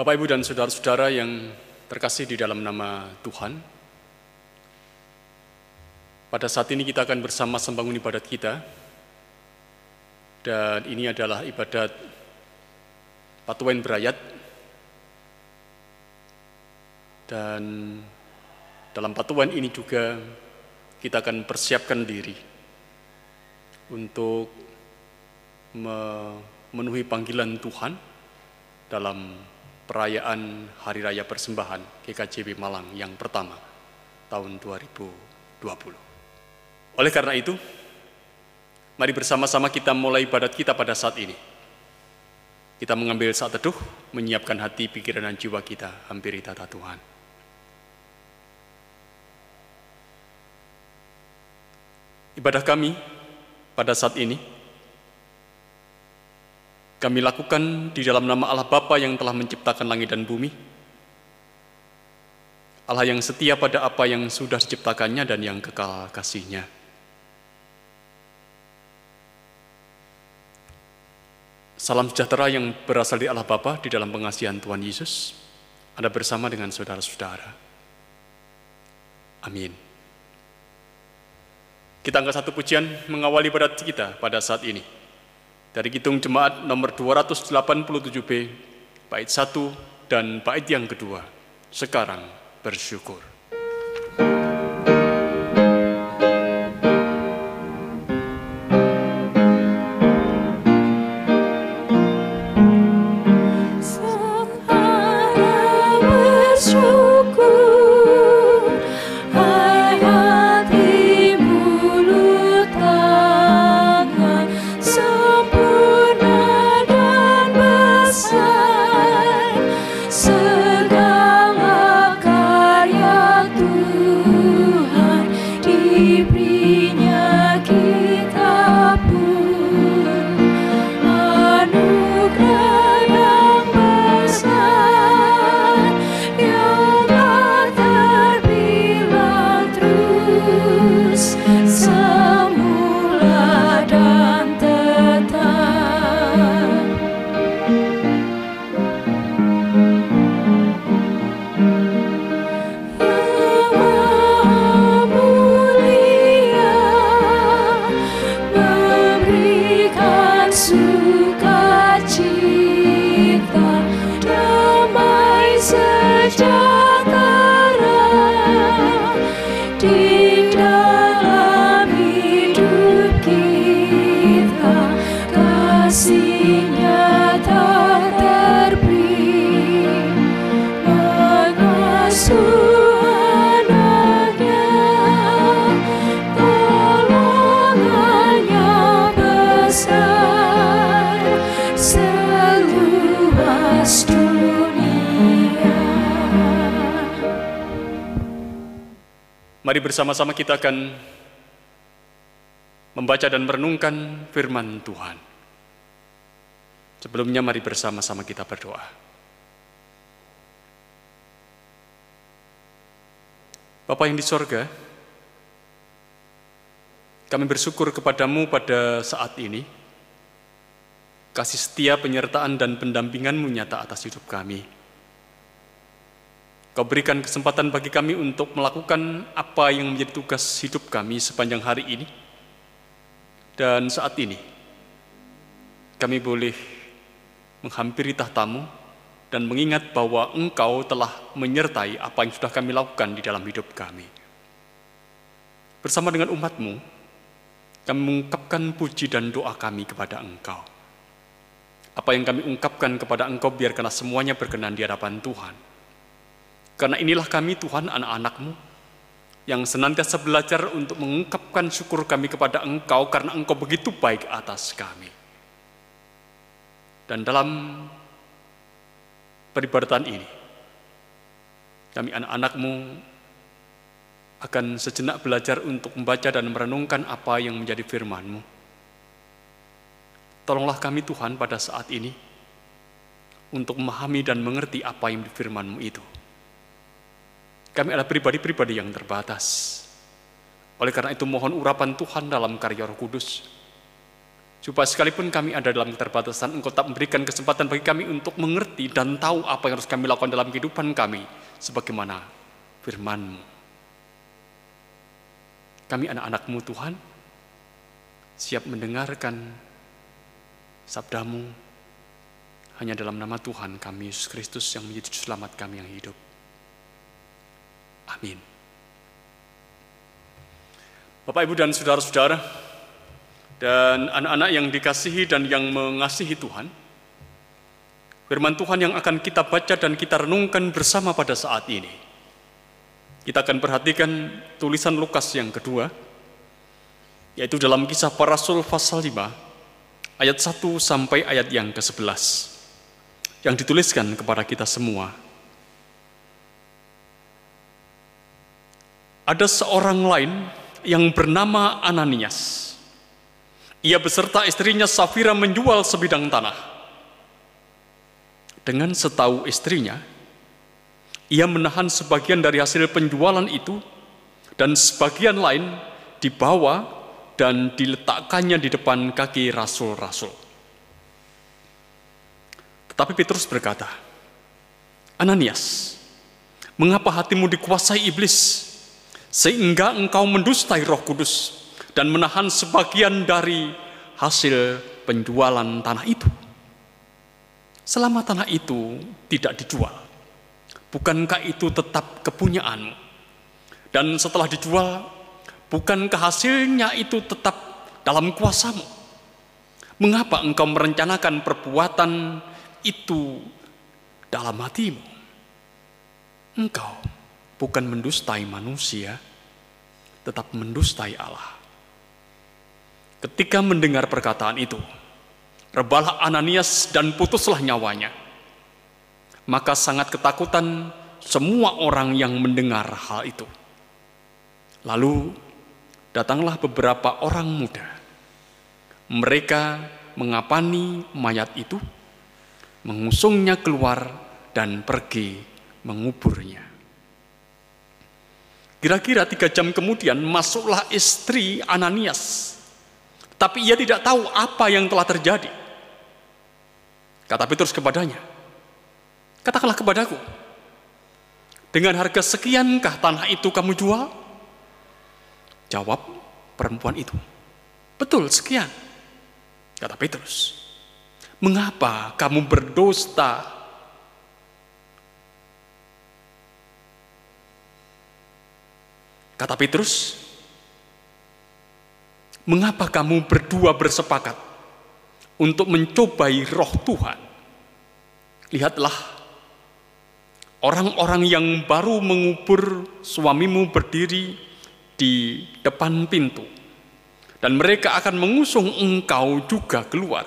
Bapak, Ibu, dan saudara-saudara yang terkasih di dalam nama Tuhan, pada saat ini kita akan bersama membangun ibadat kita, dan ini adalah ibadat Patuan Berayat, dan dalam patuan ini juga kita akan persiapkan diri untuk memenuhi panggilan Tuhan dalam perayaan Hari Raya Persembahan GKJB Malang yang pertama tahun 2020. Oleh karena itu, mari bersama-sama kita mulai ibadat kita pada saat ini. Kita mengambil saat teduh, menyiapkan hati, pikiran, dan jiwa kita, hampiri tata Tuhan. Ibadah kami pada saat ini kami lakukan di dalam nama Allah Bapa yang telah menciptakan langit dan bumi. Allah yang setia pada apa yang sudah diciptakannya dan yang kekal kasihnya. Salam sejahtera yang berasal dari Allah Bapa di dalam pengasihan Tuhan Yesus. Anda bersama dengan saudara-saudara. Amin. Kita angkat satu pujian mengawali ibadat kita pada saat ini. Dari Kitung Jemaat nomor 287b, bait 1 dan bait yang kedua. Sekarang bersyukur. Bersama-sama kita akan membaca dan merenungkan firman Tuhan. Sebelumnya mari bersama-sama kita berdoa. Bapak yang di sorga, kami bersyukur kepadamu pada saat ini. Kasih setia penyertaan dan pendampinganmu nyata atas hidup kami. Kau berikan kesempatan bagi kami untuk melakukan apa yang menjadi tugas hidup kami sepanjang hari ini. Dan saat ini, kami boleh menghampiri tahtamu dan mengingat bahwa engkau telah menyertai apa yang sudah kami lakukan di dalam hidup kami. Bersama dengan umatmu, kami mengungkapkan puji dan doa kami kepada engkau. Apa yang kami ungkapkan kepada engkau biarkanlah semuanya berkenan di hadapan Tuhan karena inilah kami Tuhan anak-anakmu yang senantiasa belajar untuk mengungkapkan syukur kami kepada Engkau karena Engkau begitu baik atas kami. Dan dalam peribadatan ini, kami anak-anakmu akan sejenak belajar untuk membaca dan merenungkan apa yang menjadi firman-Mu. Tolonglah kami Tuhan pada saat ini untuk memahami dan mengerti apa yang di firman-Mu itu. Kami adalah pribadi-pribadi yang terbatas. Oleh karena itu mohon urapan Tuhan dalam karya roh kudus. Supaya sekalipun kami ada dalam keterbatasan, Engkau tak memberikan kesempatan bagi kami untuk mengerti dan tahu apa yang harus kami lakukan dalam kehidupan kami, sebagaimana firman-Mu. Kami anak-anak-Mu Tuhan, siap mendengarkan sabdamu hanya dalam nama Tuhan kami Yesus Kristus yang menjadi selamat kami yang hidup. Amin. Bapak, Ibu, dan saudara-saudara, dan anak-anak yang dikasihi dan yang mengasihi Tuhan, firman Tuhan yang akan kita baca dan kita renungkan bersama pada saat ini. Kita akan perhatikan tulisan Lukas yang kedua, yaitu dalam kisah para rasul pasal 5, ayat 1 sampai ayat yang ke-11, yang dituliskan kepada kita semua. Ada seorang lain yang bernama Ananias ia beserta istrinya Safira menjual sebidang tanah. Dengan setahu istrinya, ia menahan sebagian dari hasil penjualan itu dan sebagian lain dibawa dan diletakkannya di depan kaki rasul-rasul. Tetapi Petrus berkata, Ananias, mengapa hatimu dikuasai iblis sehingga engkau mendustai roh kudus dan menahan sebagian dari hasil penjualan tanah itu. Selama tanah itu tidak dijual, bukankah itu tetap kepunyaanmu? Dan setelah dijual, bukankah hasilnya itu tetap dalam kuasamu? Mengapa engkau merencanakan perbuatan itu dalam hatimu? Engkau bukan mendustai manusia, tetap mendustai Allah. Ketika mendengar perkataan itu, rebalah Ananias dan putuslah nyawanya. Maka sangat ketakutan semua orang yang mendengar hal itu. Lalu datanglah beberapa orang muda. Mereka mengapani mayat itu, mengusungnya keluar dan pergi menguburnya. Kira-kira tiga jam kemudian masuklah istri Ananias tapi ia tidak tahu apa yang telah terjadi. Kata Petrus kepadanya, katakanlah kepadaku, dengan harga sekiankah tanah itu kamu jual? Jawab perempuan itu, betul sekian. Kata Petrus, mengapa kamu berdosta? Kata Petrus, Mengapa kamu berdua bersepakat untuk mencobai roh Tuhan? Lihatlah, orang-orang yang baru mengubur suamimu berdiri di depan pintu, dan mereka akan mengusung engkau juga keluar.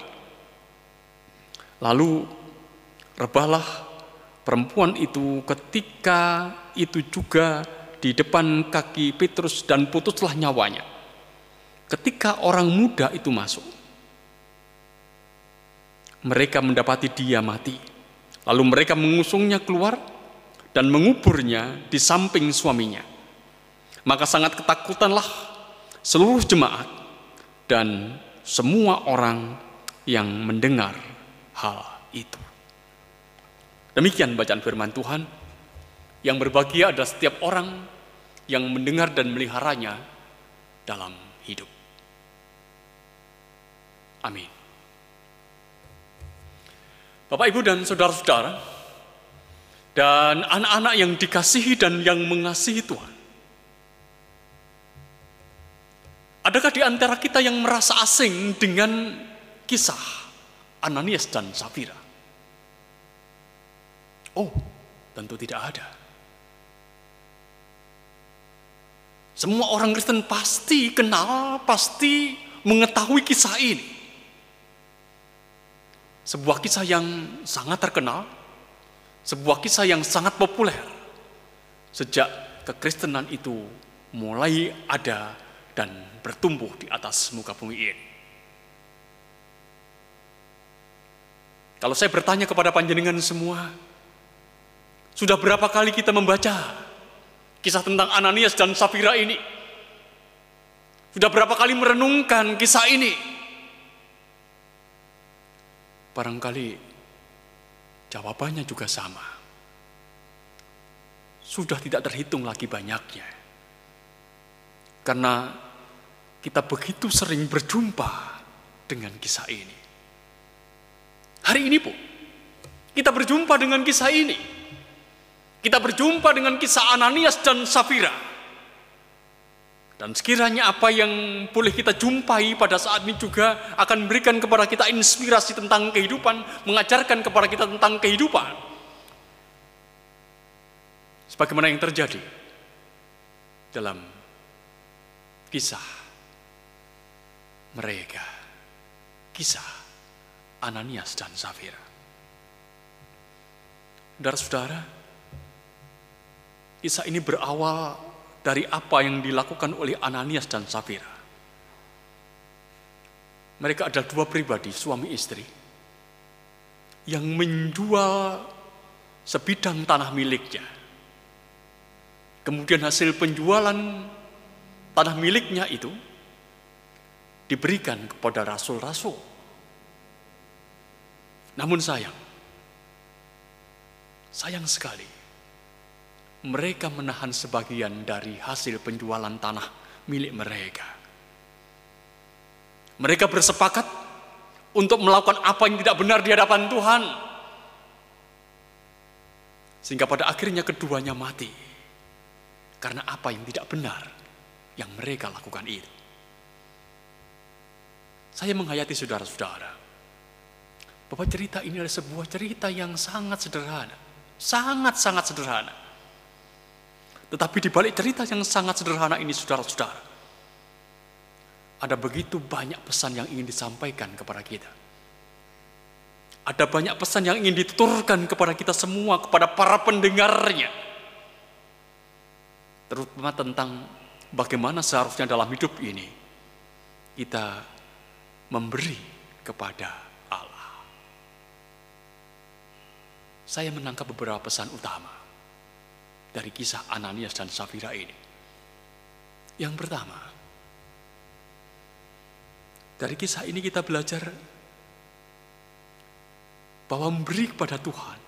Lalu, rebahlah perempuan itu ketika itu juga di depan kaki Petrus dan putuslah nyawanya. Ketika orang muda itu masuk, mereka mendapati dia mati. Lalu mereka mengusungnya keluar dan menguburnya di samping suaminya. Maka sangat ketakutanlah seluruh jemaat dan semua orang yang mendengar hal itu. Demikian bacaan firman Tuhan. Yang berbahagia adalah setiap orang yang mendengar dan meliharanya dalam hidup. Amin. Bapak, Ibu, dan saudara-saudara, dan anak-anak yang dikasihi dan yang mengasihi Tuhan. Adakah di antara kita yang merasa asing dengan kisah Ananias dan Safira? Oh, tentu tidak ada. Semua orang Kristen pasti kenal, pasti mengetahui kisah ini. Sebuah kisah yang sangat terkenal, sebuah kisah yang sangat populer. Sejak kekristenan itu mulai ada dan bertumbuh di atas muka bumi ini. Kalau saya bertanya kepada panjenengan semua, sudah berapa kali kita membaca kisah tentang Ananias dan Safira ini? Sudah berapa kali merenungkan kisah ini? Barangkali jawabannya juga sama. Sudah tidak terhitung lagi banyaknya. Karena kita begitu sering berjumpa dengan kisah ini. Hari ini pun kita berjumpa dengan kisah ini. Kita berjumpa dengan kisah Ananias dan Safira. Dan sekiranya apa yang boleh kita jumpai pada saat ini juga akan memberikan kepada kita inspirasi tentang kehidupan, mengajarkan kepada kita tentang kehidupan. Sebagaimana yang terjadi dalam kisah mereka. Kisah Ananias dan Safira. Saudara-saudara, kisah ini berawal dari apa yang dilakukan oleh Ananias dan Safira. Mereka adalah dua pribadi, suami istri, yang menjual sebidang tanah miliknya. Kemudian hasil penjualan tanah miliknya itu diberikan kepada rasul-rasul. Namun sayang, sayang sekali, mereka menahan sebagian dari hasil penjualan tanah milik mereka. Mereka bersepakat untuk melakukan apa yang tidak benar di hadapan Tuhan. Sehingga pada akhirnya keduanya mati. Karena apa yang tidak benar yang mereka lakukan itu. Saya menghayati saudara-saudara bahwa cerita ini adalah sebuah cerita yang sangat sederhana. Sangat-sangat sederhana. Tetapi di balik cerita yang sangat sederhana ini saudara-saudara, ada begitu banyak pesan yang ingin disampaikan kepada kita. Ada banyak pesan yang ingin dituturkan kepada kita semua, kepada para pendengarnya. Terutama tentang bagaimana seharusnya dalam hidup ini kita memberi kepada Allah. Saya menangkap beberapa pesan utama dari kisah Ananias dan Safira ini. Yang pertama, dari kisah ini kita belajar bahwa memberi kepada Tuhan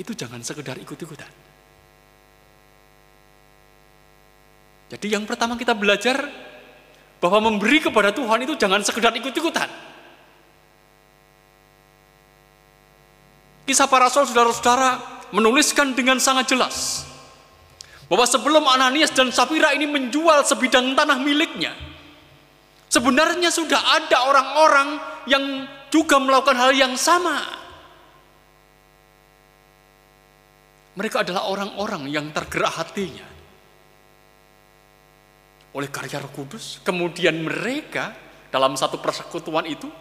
itu jangan sekedar ikut-ikutan. Jadi yang pertama kita belajar bahwa memberi kepada Tuhan itu jangan sekedar ikut-ikutan. Kisah para saudara-saudara menuliskan dengan sangat jelas bahwa sebelum Ananias dan Safira ini menjual sebidang tanah miliknya, sebenarnya sudah ada orang-orang yang juga melakukan hal yang sama. Mereka adalah orang-orang yang tergerak hatinya oleh karya Roh Kudus. Kemudian mereka dalam satu persekutuan itu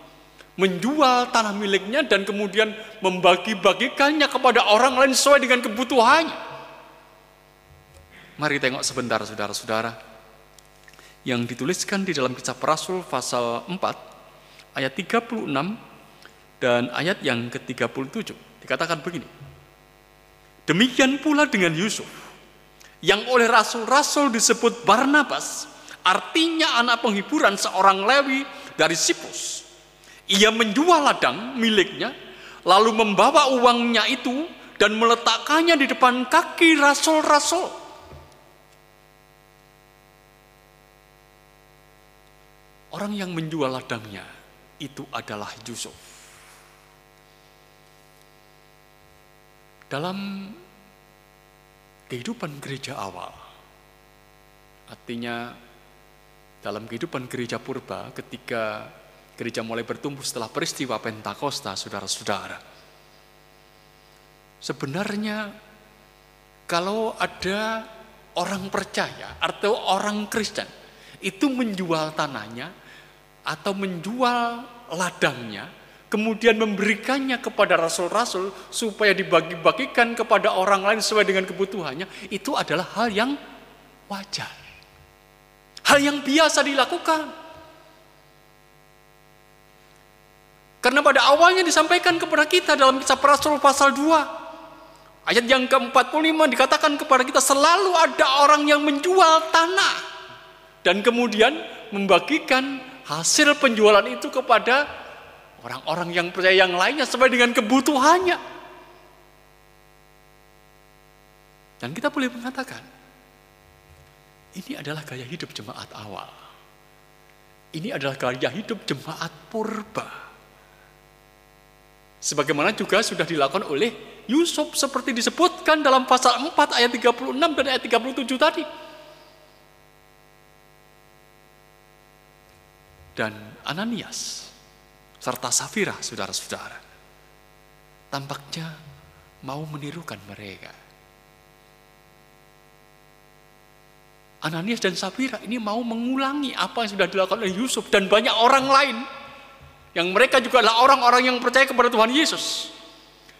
menjual tanah miliknya dan kemudian membagi-bagikannya kepada orang lain sesuai dengan kebutuhannya. Mari tengok sebentar saudara-saudara yang dituliskan di dalam kisah Rasul pasal 4 ayat 36 dan ayat yang ke-37 dikatakan begini. Demikian pula dengan Yusuf yang oleh rasul-rasul disebut Barnabas, artinya anak penghiburan seorang Lewi dari Sipus. Ia menjual ladang miliknya, lalu membawa uangnya itu dan meletakkannya di depan kaki rasul-rasul. Orang yang menjual ladangnya itu adalah Yusuf. Dalam kehidupan gereja awal. Artinya dalam kehidupan gereja purba ketika gereja mulai bertumbuh setelah peristiwa Pentakosta, saudara-saudara. Sebenarnya kalau ada orang percaya atau orang Kristen itu menjual tanahnya atau menjual ladangnya kemudian memberikannya kepada rasul-rasul supaya dibagi-bagikan kepada orang lain sesuai dengan kebutuhannya, itu adalah hal yang wajar. Hal yang biasa dilakukan. Karena pada awalnya disampaikan kepada kita dalam kisah Rasul pasal 2. Ayat yang ke-45 dikatakan kepada kita selalu ada orang yang menjual tanah. Dan kemudian membagikan hasil penjualan itu kepada orang-orang yang percaya yang lainnya sesuai dengan kebutuhannya. Dan kita boleh mengatakan, ini adalah gaya hidup jemaat awal. Ini adalah gaya hidup jemaat purba. Sebagaimana juga sudah dilakukan oleh Yusuf seperti disebutkan dalam pasal 4 ayat 36 dan ayat 37 tadi. Dan Ananias serta Safira, saudara-saudara, tampaknya mau menirukan mereka. Ananias dan Safira ini mau mengulangi apa yang sudah dilakukan oleh Yusuf dan banyak orang lain yang mereka juga adalah orang-orang yang percaya kepada Tuhan Yesus.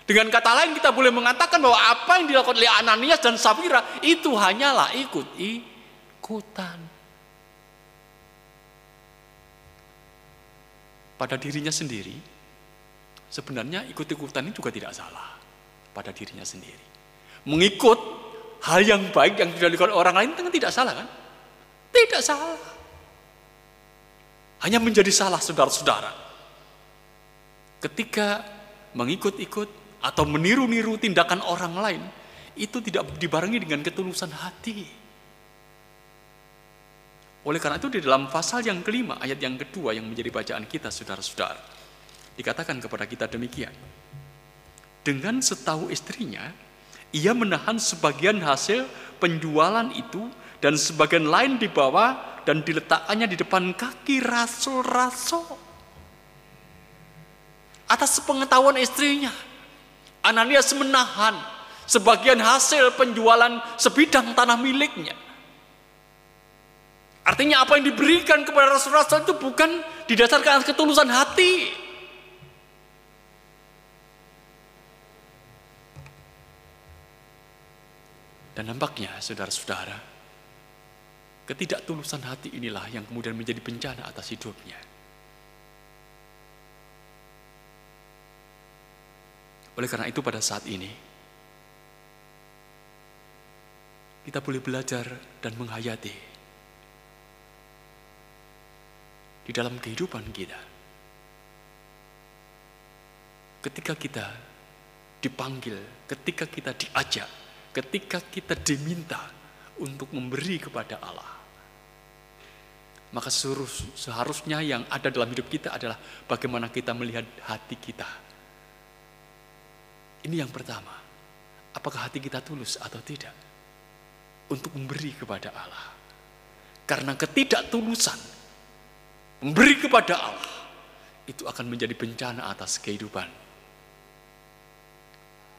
Dengan kata lain kita boleh mengatakan bahwa apa yang dilakukan oleh Ananias dan Safira itu hanyalah ikut-ikutan. Pada dirinya sendiri, sebenarnya ikut-ikutan ini juga tidak salah pada dirinya sendiri. Mengikut hal yang baik yang dilakukan orang lain kan tidak salah kan? Tidak salah. Hanya menjadi salah saudara-saudara. Ketika mengikut-ikut atau meniru-niru tindakan orang lain, itu tidak dibarengi dengan ketulusan hati. Oleh karena itu di dalam pasal yang kelima, ayat yang kedua yang menjadi bacaan kita saudara-saudara. Dikatakan kepada kita demikian. Dengan setahu istrinya, ia menahan sebagian hasil penjualan itu dan sebagian lain dibawa dan diletakkannya di depan kaki rasul-rasul. Atas pengetahuan istrinya, Ananias menahan sebagian hasil penjualan sebidang tanah miliknya. Artinya apa yang diberikan kepada rasul-rasul itu bukan didasarkan atas ketulusan hati, Dan nampaknya saudara-saudara, ketidaktulusan hati inilah yang kemudian menjadi bencana atas hidupnya. Oleh karena itu pada saat ini, kita boleh belajar dan menghayati di dalam kehidupan kita. Ketika kita dipanggil, ketika kita diajak, ketika kita diminta untuk memberi kepada Allah. Maka seharusnya yang ada dalam hidup kita adalah bagaimana kita melihat hati kita. Ini yang pertama. Apakah hati kita tulus atau tidak? Untuk memberi kepada Allah. Karena ketidaktulusan memberi kepada Allah itu akan menjadi bencana atas kehidupan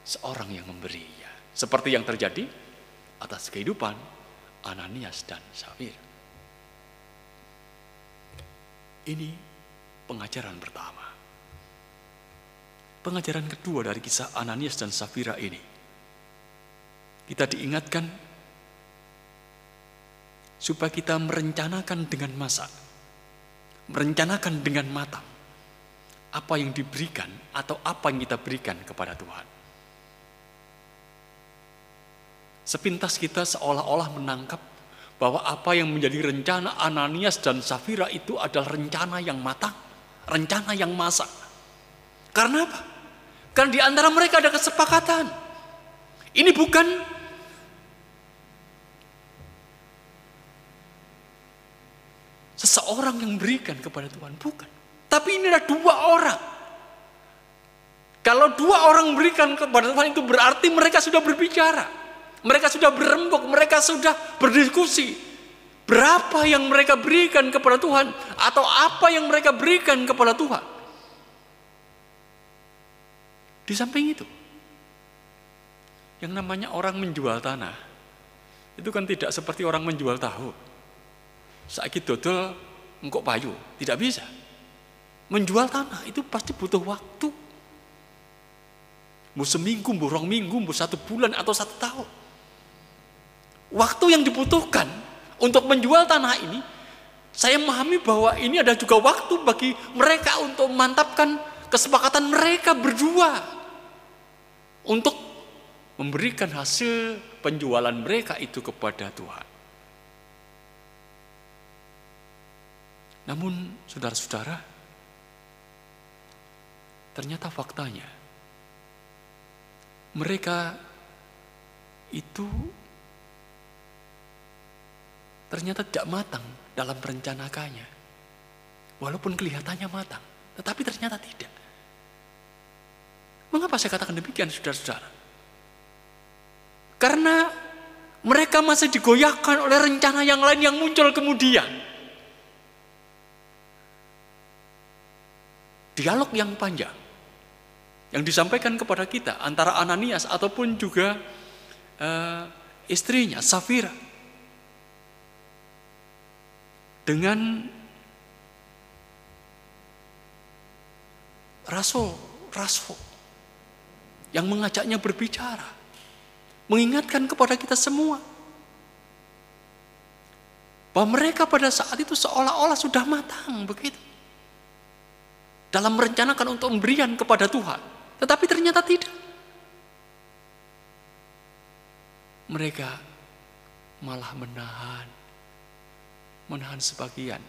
seorang yang memberi. Seperti yang terjadi atas kehidupan Ananias dan Safira. Ini pengajaran pertama. Pengajaran kedua dari kisah Ananias dan Safira ini. Kita diingatkan supaya kita merencanakan dengan masa, merencanakan dengan matang apa yang diberikan atau apa yang kita berikan kepada Tuhan. Sepintas kita seolah-olah menangkap bahwa apa yang menjadi rencana Ananias dan Safira itu adalah rencana yang matang, rencana yang masak. Karena apa? Karena di antara mereka ada kesepakatan. Ini bukan seseorang yang berikan kepada Tuhan, bukan. Tapi ini adalah dua orang. Kalau dua orang berikan kepada Tuhan itu berarti mereka sudah berbicara. Mereka sudah berembuk, mereka sudah berdiskusi. Berapa yang mereka berikan kepada Tuhan atau apa yang mereka berikan kepada Tuhan. Di samping itu, yang namanya orang menjual tanah, itu kan tidak seperti orang menjual tahu. Sakit dodol, engkok payu, tidak bisa. Menjual tanah itu pasti butuh waktu. Mau seminggu, mau rong minggu, mau satu bulan atau satu tahun. Waktu yang dibutuhkan untuk menjual tanah ini, saya memahami bahwa ini ada juga waktu bagi mereka untuk memantapkan kesepakatan mereka berdua untuk memberikan hasil penjualan mereka itu kepada Tuhan. Namun, saudara-saudara, ternyata faktanya mereka itu ternyata tidak matang dalam merencanakannya. Walaupun kelihatannya matang, tetapi ternyata tidak. Mengapa saya katakan demikian, saudara-saudara? Karena mereka masih digoyahkan oleh rencana yang lain yang muncul kemudian. Dialog yang panjang yang disampaikan kepada kita antara Ananias ataupun juga uh, istrinya Safira dengan rasul rasul yang mengajaknya berbicara mengingatkan kepada kita semua bahwa mereka pada saat itu seolah-olah sudah matang begitu dalam merencanakan untuk memberikan kepada Tuhan. Tetapi ternyata tidak. Mereka malah menahan. Menahan sebagian.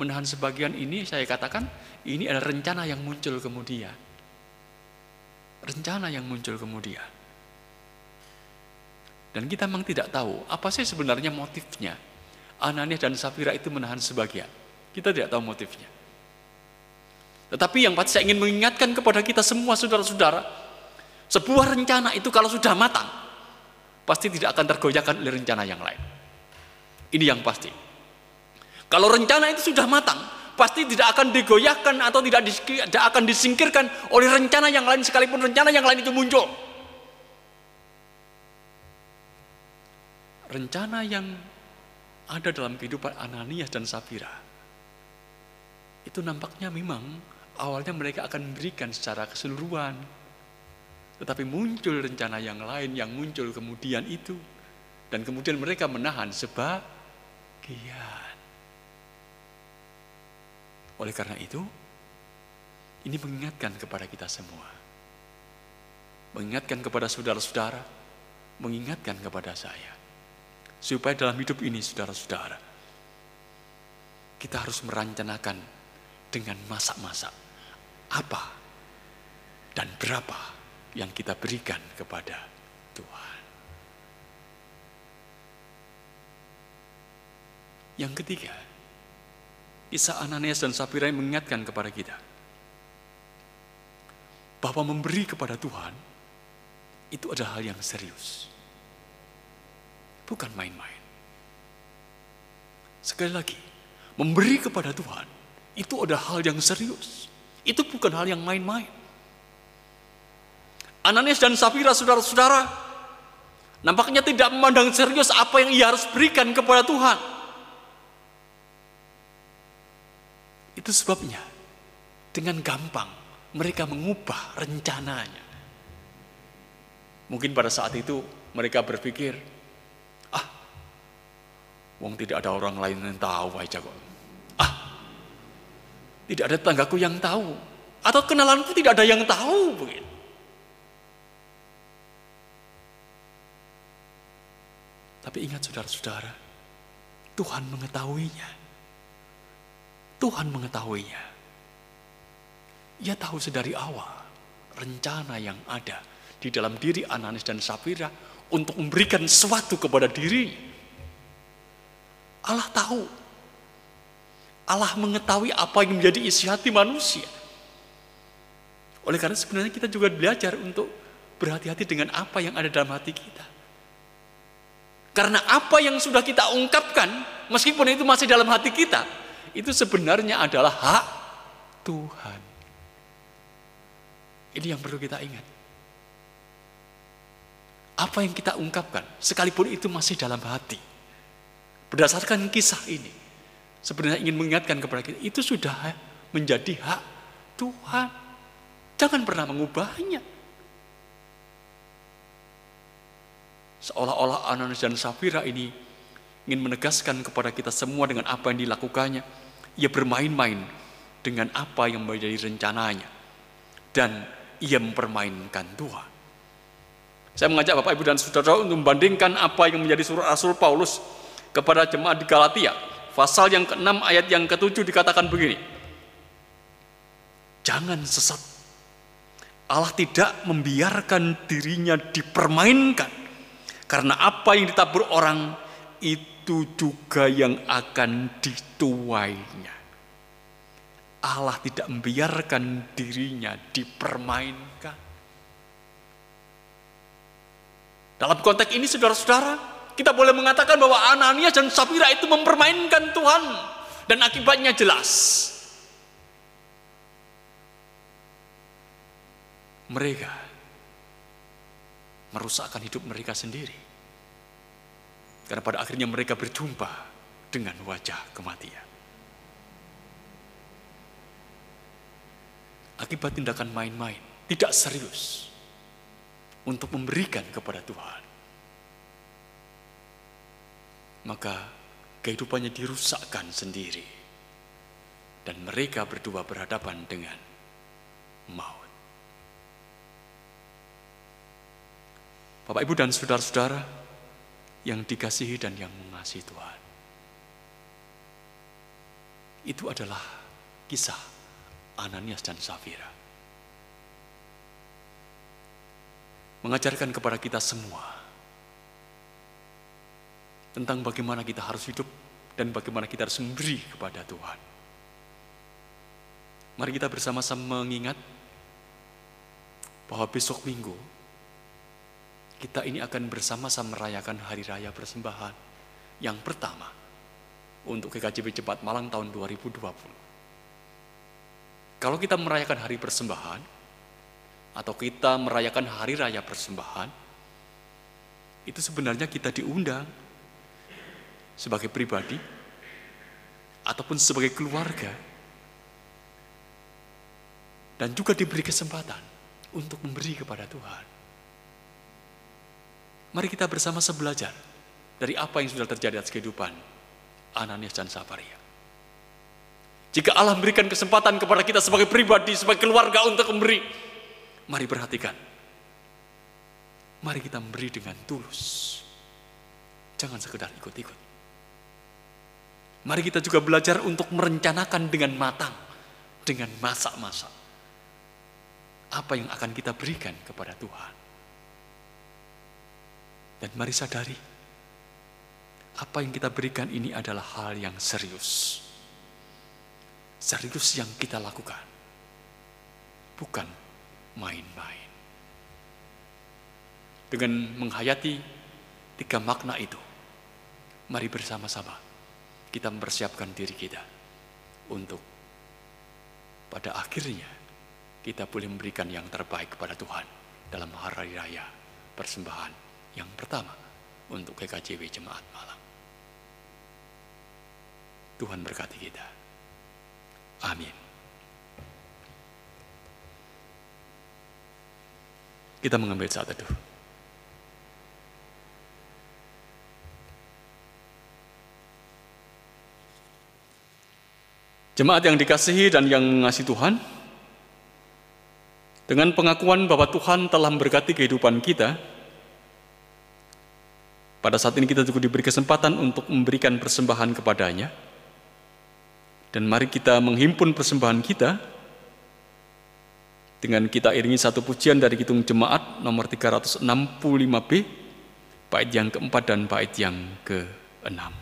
Menahan sebagian ini saya katakan ini adalah rencana yang muncul kemudian. Rencana yang muncul kemudian. Dan kita memang tidak tahu apa sih sebenarnya motifnya. Ananias dan Safira itu menahan sebagian. Kita tidak tahu motifnya. Tetapi yang pasti saya ingin mengingatkan kepada kita semua saudara-saudara, sebuah rencana itu kalau sudah matang, pasti tidak akan tergoyahkan oleh rencana yang lain. Ini yang pasti. Kalau rencana itu sudah matang, pasti tidak akan digoyahkan atau tidak, tidak akan disingkirkan oleh rencana yang lain sekalipun rencana yang lain itu muncul. Rencana yang ada dalam kehidupan Ananias dan Safira itu nampaknya memang awalnya mereka akan memberikan secara keseluruhan. Tetapi muncul rencana yang lain yang muncul kemudian itu. Dan kemudian mereka menahan sebagian. Oleh karena itu, ini mengingatkan kepada kita semua. Mengingatkan kepada saudara-saudara, mengingatkan kepada saya. Supaya dalam hidup ini saudara-saudara, kita harus merancanakan dengan masak-masak apa dan berapa yang kita berikan kepada Tuhan. Yang ketiga, kisah Ananias dan Sapira yang mengingatkan kepada kita bahwa memberi kepada Tuhan itu adalah hal yang serius. Bukan main-main. Sekali lagi, memberi kepada Tuhan itu adalah hal yang serius. Itu bukan hal yang main-main. Ananias dan Safira saudara-saudara nampaknya tidak memandang serius apa yang ia harus berikan kepada Tuhan. Itu sebabnya dengan gampang mereka mengubah rencananya. Mungkin pada saat itu mereka berpikir, ah, wong tidak ada orang lain yang tahu aja kok. Tidak ada tanggaku yang tahu. Atau kenalanku tidak ada yang tahu. Begitu. Tapi ingat saudara-saudara, Tuhan mengetahuinya. Tuhan mengetahuinya. Ia tahu sedari awal rencana yang ada di dalam diri Ananis dan Safira untuk memberikan sesuatu kepada diri. Allah tahu Allah mengetahui apa yang menjadi isi hati manusia. Oleh karena sebenarnya kita juga belajar untuk berhati-hati dengan apa yang ada dalam hati kita. Karena apa yang sudah kita ungkapkan, meskipun itu masih dalam hati kita, itu sebenarnya adalah hak Tuhan. Ini yang perlu kita ingat. Apa yang kita ungkapkan, sekalipun itu masih dalam hati. Berdasarkan kisah ini, sebenarnya ingin mengingatkan kepada kita, itu sudah menjadi hak Tuhan. Jangan pernah mengubahnya. Seolah-olah Ananias dan Safira ini ingin menegaskan kepada kita semua dengan apa yang dilakukannya. Ia bermain-main dengan apa yang menjadi rencananya. Dan ia mempermainkan Tuhan. Saya mengajak Bapak Ibu dan Saudara untuk membandingkan apa yang menjadi surat Rasul Paulus kepada jemaat di Galatia Pasal yang ke-6 ayat yang ke-7 dikatakan begini. Jangan sesat Allah tidak membiarkan dirinya dipermainkan. Karena apa yang ditabur orang itu juga yang akan dituainya. Allah tidak membiarkan dirinya dipermainkan. Dalam konteks ini saudara-saudara, kita boleh mengatakan bahwa Ananias dan Safira itu mempermainkan Tuhan dan akibatnya jelas. mereka merusakkan hidup mereka sendiri. Karena pada akhirnya mereka berjumpa dengan wajah kematian. Akibat tindakan main-main, tidak serius untuk memberikan kepada Tuhan. Maka kehidupannya dirusakkan sendiri. Dan mereka berdua berhadapan dengan maut. Bapak Ibu dan saudara-saudara yang dikasihi dan yang mengasihi Tuhan. Itu adalah kisah Ananias dan Safira. Mengajarkan kepada kita semua tentang bagaimana kita harus hidup dan bagaimana kita harus memberi kepada Tuhan. Mari kita bersama-sama mengingat bahwa besok minggu kita ini akan bersama-sama merayakan Hari Raya Persembahan yang pertama untuk GKJB Cepat Malang tahun 2020. Kalau kita merayakan Hari Persembahan atau kita merayakan Hari Raya Persembahan, itu sebenarnya kita diundang sebagai pribadi ataupun sebagai keluarga dan juga diberi kesempatan untuk memberi kepada Tuhan. Mari kita bersama-sama belajar dari apa yang sudah terjadi atas kehidupan Ananias dan Safaria. Jika Allah memberikan kesempatan kepada kita sebagai pribadi, sebagai keluarga untuk memberi, mari perhatikan. Mari kita memberi dengan tulus. Jangan sekedar ikut-ikut. Mari kita juga belajar untuk merencanakan dengan matang, dengan masak-masak. Apa yang akan kita berikan kepada Tuhan. Dan mari sadari, apa yang kita berikan ini adalah hal yang serius. Serius yang kita lakukan. Bukan main-main. Dengan menghayati tiga makna itu, mari bersama-sama kita mempersiapkan diri kita untuk pada akhirnya kita boleh memberikan yang terbaik kepada Tuhan dalam hari raya persembahan yang pertama untuk GKJW Jemaat Malang. Tuhan berkati kita. Amin. Kita mengambil saat itu. Jemaat yang dikasihi dan yang mengasihi Tuhan, dengan pengakuan bahwa Tuhan telah memberkati kehidupan kita, pada saat ini kita juga diberi kesempatan untuk memberikan persembahan kepadanya. Dan mari kita menghimpun persembahan kita dengan kita iringi satu pujian dari Hitung Jemaat nomor 365B, bait yang keempat dan bait yang keenam.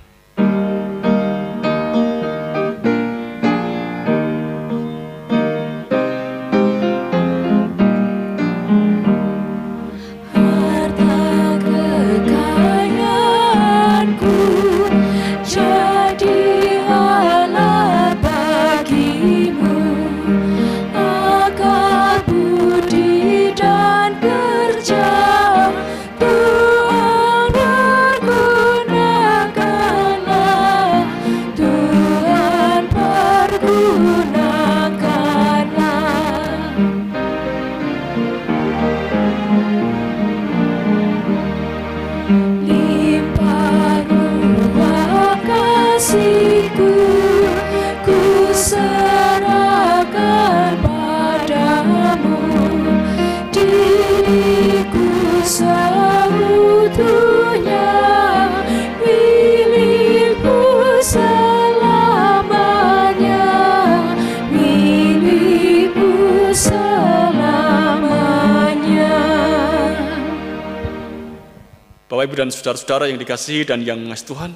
Saudara-saudara yang dikasihi dan yang mengasihi Tuhan,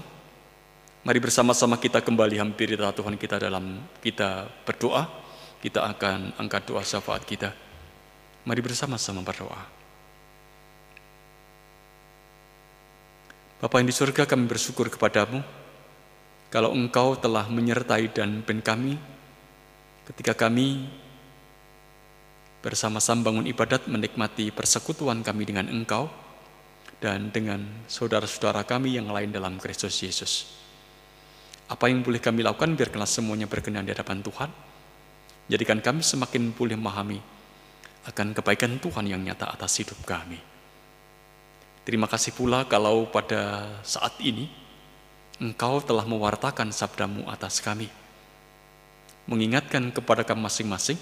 mari bersama-sama kita kembali hampiri Tuhan kita dalam kita berdoa. Kita akan angkat doa syafaat kita. Mari bersama-sama berdoa. Bapa yang di surga kami bersyukur kepadamu kalau engkau telah menyertai dan ben kami ketika kami bersama-sama bangun ibadat menikmati persekutuan kami dengan engkau dan dengan saudara-saudara kami yang lain dalam Kristus Yesus. Apa yang boleh kami lakukan biarkanlah semuanya berkenan di hadapan Tuhan. Jadikan kami semakin boleh memahami akan kebaikan Tuhan yang nyata atas hidup kami. Terima kasih pula kalau pada saat ini Engkau telah mewartakan sabdamu atas kami. Mengingatkan kepada kami masing-masing,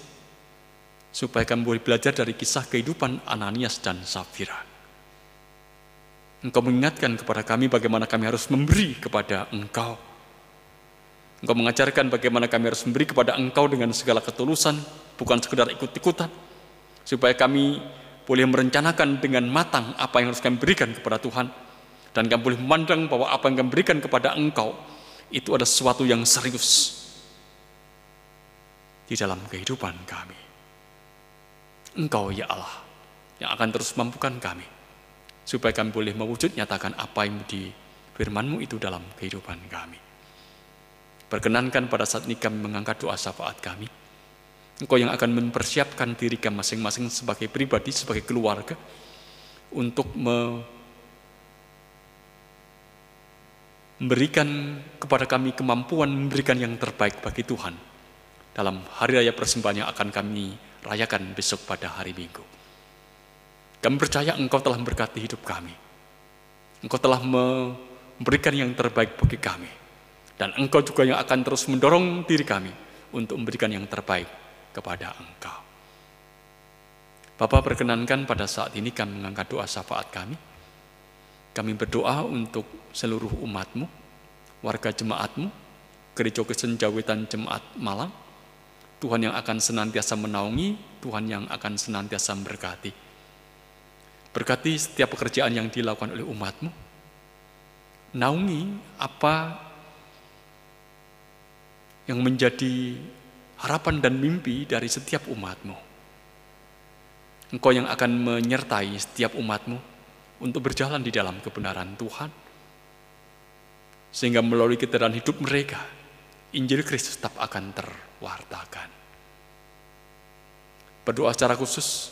supaya kami boleh belajar dari kisah kehidupan Ananias dan Safira Engkau mengingatkan kepada kami bagaimana kami harus memberi kepada Engkau. Engkau mengajarkan bagaimana kami harus memberi kepada Engkau dengan segala ketulusan, bukan sekedar ikut-ikutan, supaya kami boleh merencanakan dengan matang apa yang harus kami berikan kepada Tuhan, dan kami boleh memandang bahwa apa yang kami berikan kepada Engkau itu ada sesuatu yang serius di dalam kehidupan kami. Engkau ya Allah yang akan terus mampukan kami supaya kami boleh mewujud nyatakan apa yang di firmanmu itu dalam kehidupan kami. Perkenankan pada saat ini kami mengangkat doa syafaat kami. Engkau yang akan mempersiapkan diri kami masing-masing sebagai pribadi, sebagai keluarga, untuk memberikan kepada kami kemampuan memberikan yang terbaik bagi Tuhan dalam hari raya persembahan yang akan kami rayakan besok pada hari Minggu. Kami percaya Engkau telah memberkati hidup kami. Engkau telah memberikan yang terbaik bagi kami. Dan Engkau juga yang akan terus mendorong diri kami untuk memberikan yang terbaik kepada Engkau. Bapak perkenankan pada saat ini kami mengangkat doa syafaat kami. Kami berdoa untuk seluruh umatmu, warga jemaatmu, gereja Kristen Jawitan Jemaat Malang, Tuhan yang akan senantiasa menaungi, Tuhan yang akan senantiasa memberkati. Berkati setiap pekerjaan yang dilakukan oleh umatmu. Naungi apa yang menjadi harapan dan mimpi dari setiap umatmu. Engkau yang akan menyertai setiap umatmu untuk berjalan di dalam kebenaran Tuhan. Sehingga melalui keterangan hidup mereka, Injil Kristus tetap akan terwartakan. Berdoa secara khusus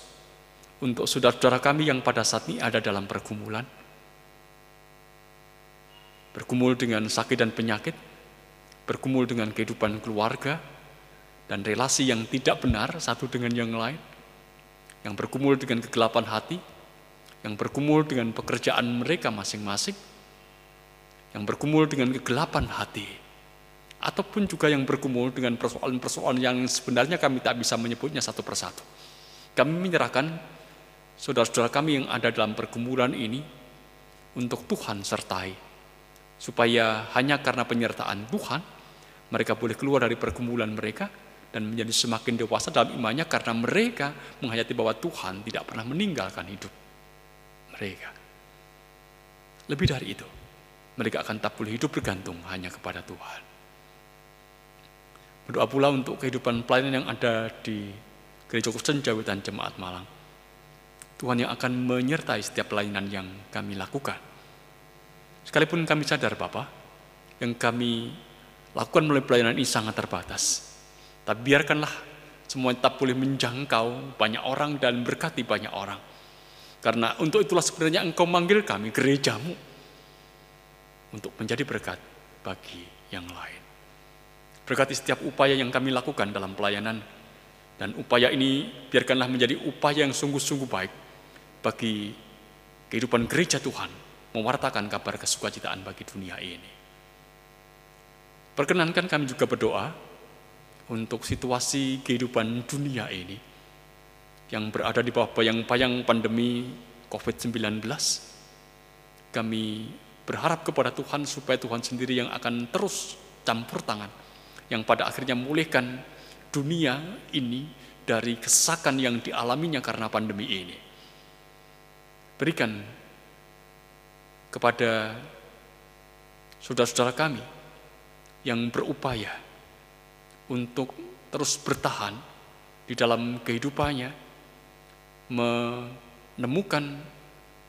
untuk saudara-saudara kami yang pada saat ini ada dalam pergumulan. Bergumul dengan sakit dan penyakit, bergumul dengan kehidupan keluarga, dan relasi yang tidak benar satu dengan yang lain, yang bergumul dengan kegelapan hati, yang bergumul dengan pekerjaan mereka masing-masing, yang bergumul dengan kegelapan hati, ataupun juga yang bergumul dengan persoalan-persoalan yang sebenarnya kami tak bisa menyebutnya satu persatu. Kami menyerahkan saudara-saudara kami yang ada dalam pergumulan ini untuk Tuhan sertai. Supaya hanya karena penyertaan Tuhan, mereka boleh keluar dari pergumulan mereka dan menjadi semakin dewasa dalam imannya karena mereka menghayati bahwa Tuhan tidak pernah meninggalkan hidup mereka. Lebih dari itu, mereka akan tak boleh hidup bergantung hanya kepada Tuhan. Berdoa pula untuk kehidupan pelayanan yang ada di Gereja Kristen Jawitan Jemaat Malang Tuhan yang akan menyertai setiap pelayanan yang kami lakukan. Sekalipun kami sadar Bapak, yang kami lakukan melalui pelayanan ini sangat terbatas. Tapi biarkanlah semua tetap boleh menjangkau banyak orang dan berkati banyak orang. Karena untuk itulah sebenarnya engkau manggil kami, gerejamu, untuk menjadi berkat bagi yang lain. Berkati setiap upaya yang kami lakukan dalam pelayanan, dan upaya ini biarkanlah menjadi upaya yang sungguh-sungguh baik, bagi kehidupan gereja Tuhan mewartakan kabar kesukacitaan bagi dunia ini. Perkenankan kami juga berdoa untuk situasi kehidupan dunia ini yang berada di bawah bayang-bayang pandemi COVID-19. Kami berharap kepada Tuhan supaya Tuhan sendiri yang akan terus campur tangan, yang pada akhirnya memulihkan dunia ini dari kesakan yang dialaminya karena pandemi ini. Berikan kepada saudara-saudara kami yang berupaya untuk terus bertahan di dalam kehidupannya, menemukan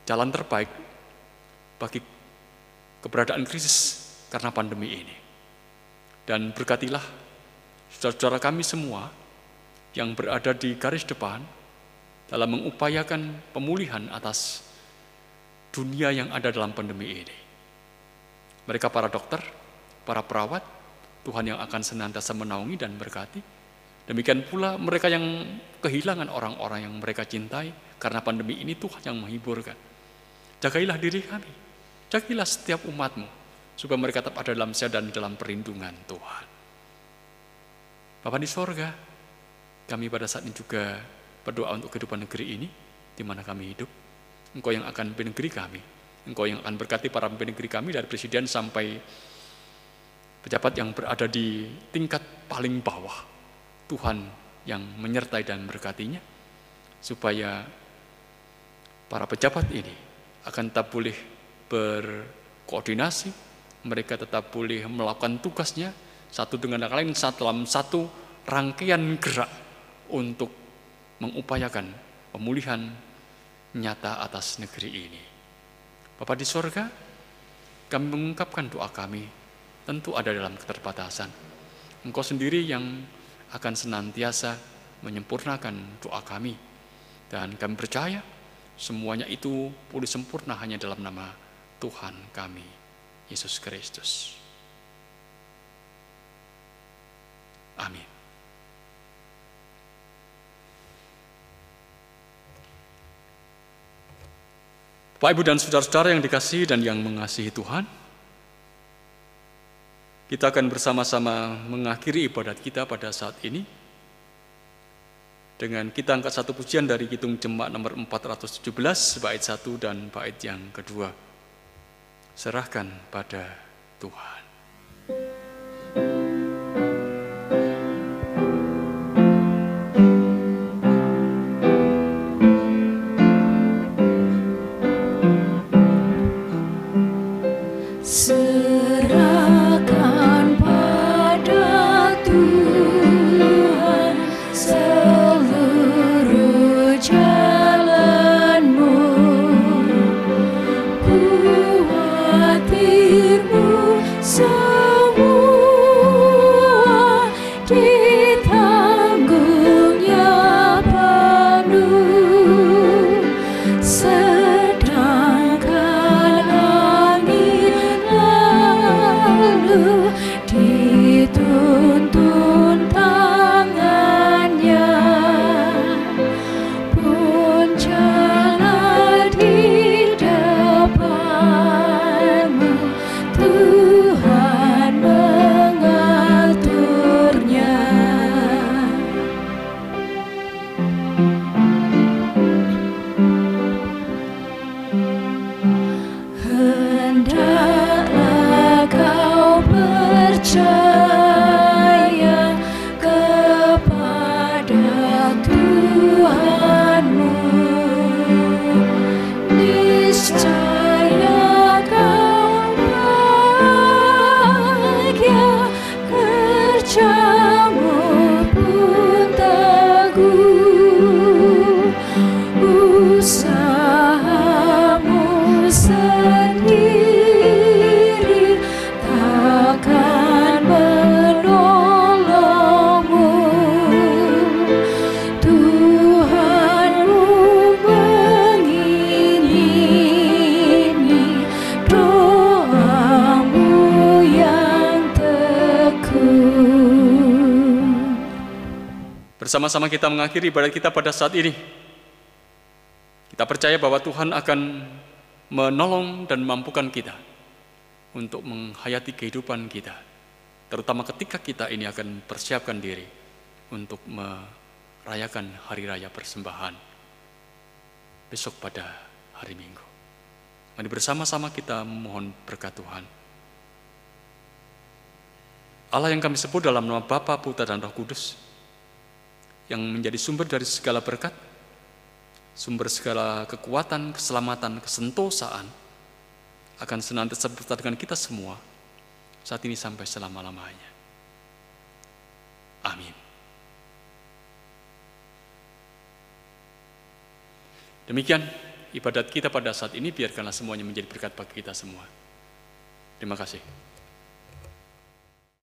jalan terbaik bagi keberadaan krisis karena pandemi ini. Dan berkatilah saudara-saudara kami semua yang berada di garis depan dalam mengupayakan pemulihan atas dunia yang ada dalam pandemi ini. Mereka para dokter, para perawat, Tuhan yang akan senantiasa menaungi dan berkati. Demikian pula mereka yang kehilangan orang-orang yang mereka cintai karena pandemi ini Tuhan yang menghiburkan. Jagailah diri kami, jagailah setiap umatmu, supaya mereka tetap ada dalam sehat dan dalam perlindungan Tuhan. Bapak di sorga, kami pada saat ini juga berdoa untuk kehidupan negeri ini, di mana kami hidup. Engkau yang akan memimpin negeri kami. Engkau yang akan berkati para pemimpin negeri kami dari presiden sampai pejabat yang berada di tingkat paling bawah. Tuhan yang menyertai dan berkatinya, supaya para pejabat ini akan tetap boleh berkoordinasi, mereka tetap boleh melakukan tugasnya satu dengan yang lain dalam satu rangkaian gerak untuk mengupayakan pemulihan nyata atas negeri ini. Bapak di sorga, kami mengungkapkan doa kami, tentu ada dalam keterbatasan. Engkau sendiri yang akan senantiasa menyempurnakan doa kami. Dan kami percaya semuanya itu pulih sempurna hanya dalam nama Tuhan kami, Yesus Kristus. Amin. Bapak, Ibu, dan saudara-saudara yang dikasihi dan yang mengasihi Tuhan, kita akan bersama-sama mengakhiri ibadat kita pada saat ini dengan kita angkat satu pujian dari Kitung Jemaat nomor 417, bait satu dan bait yang kedua. Serahkan pada Tuhan. Bersama-sama kita mengakhiri ibadat kita pada saat ini. Kita percaya bahwa Tuhan akan menolong dan memampukan kita untuk menghayati kehidupan kita. Terutama ketika kita ini akan persiapkan diri untuk merayakan hari raya persembahan besok pada hari Minggu. Mari bersama-sama kita mohon berkat Tuhan. Allah yang kami sebut dalam nama Bapa, Putra, dan Roh Kudus, yang menjadi sumber dari segala berkat, sumber segala kekuatan, keselamatan, kesentosaan, akan senantiasa beserta dengan kita semua saat ini sampai selama-lamanya. Amin. Demikian ibadat kita pada saat ini biarkanlah semuanya menjadi berkat bagi kita semua. Terima kasih.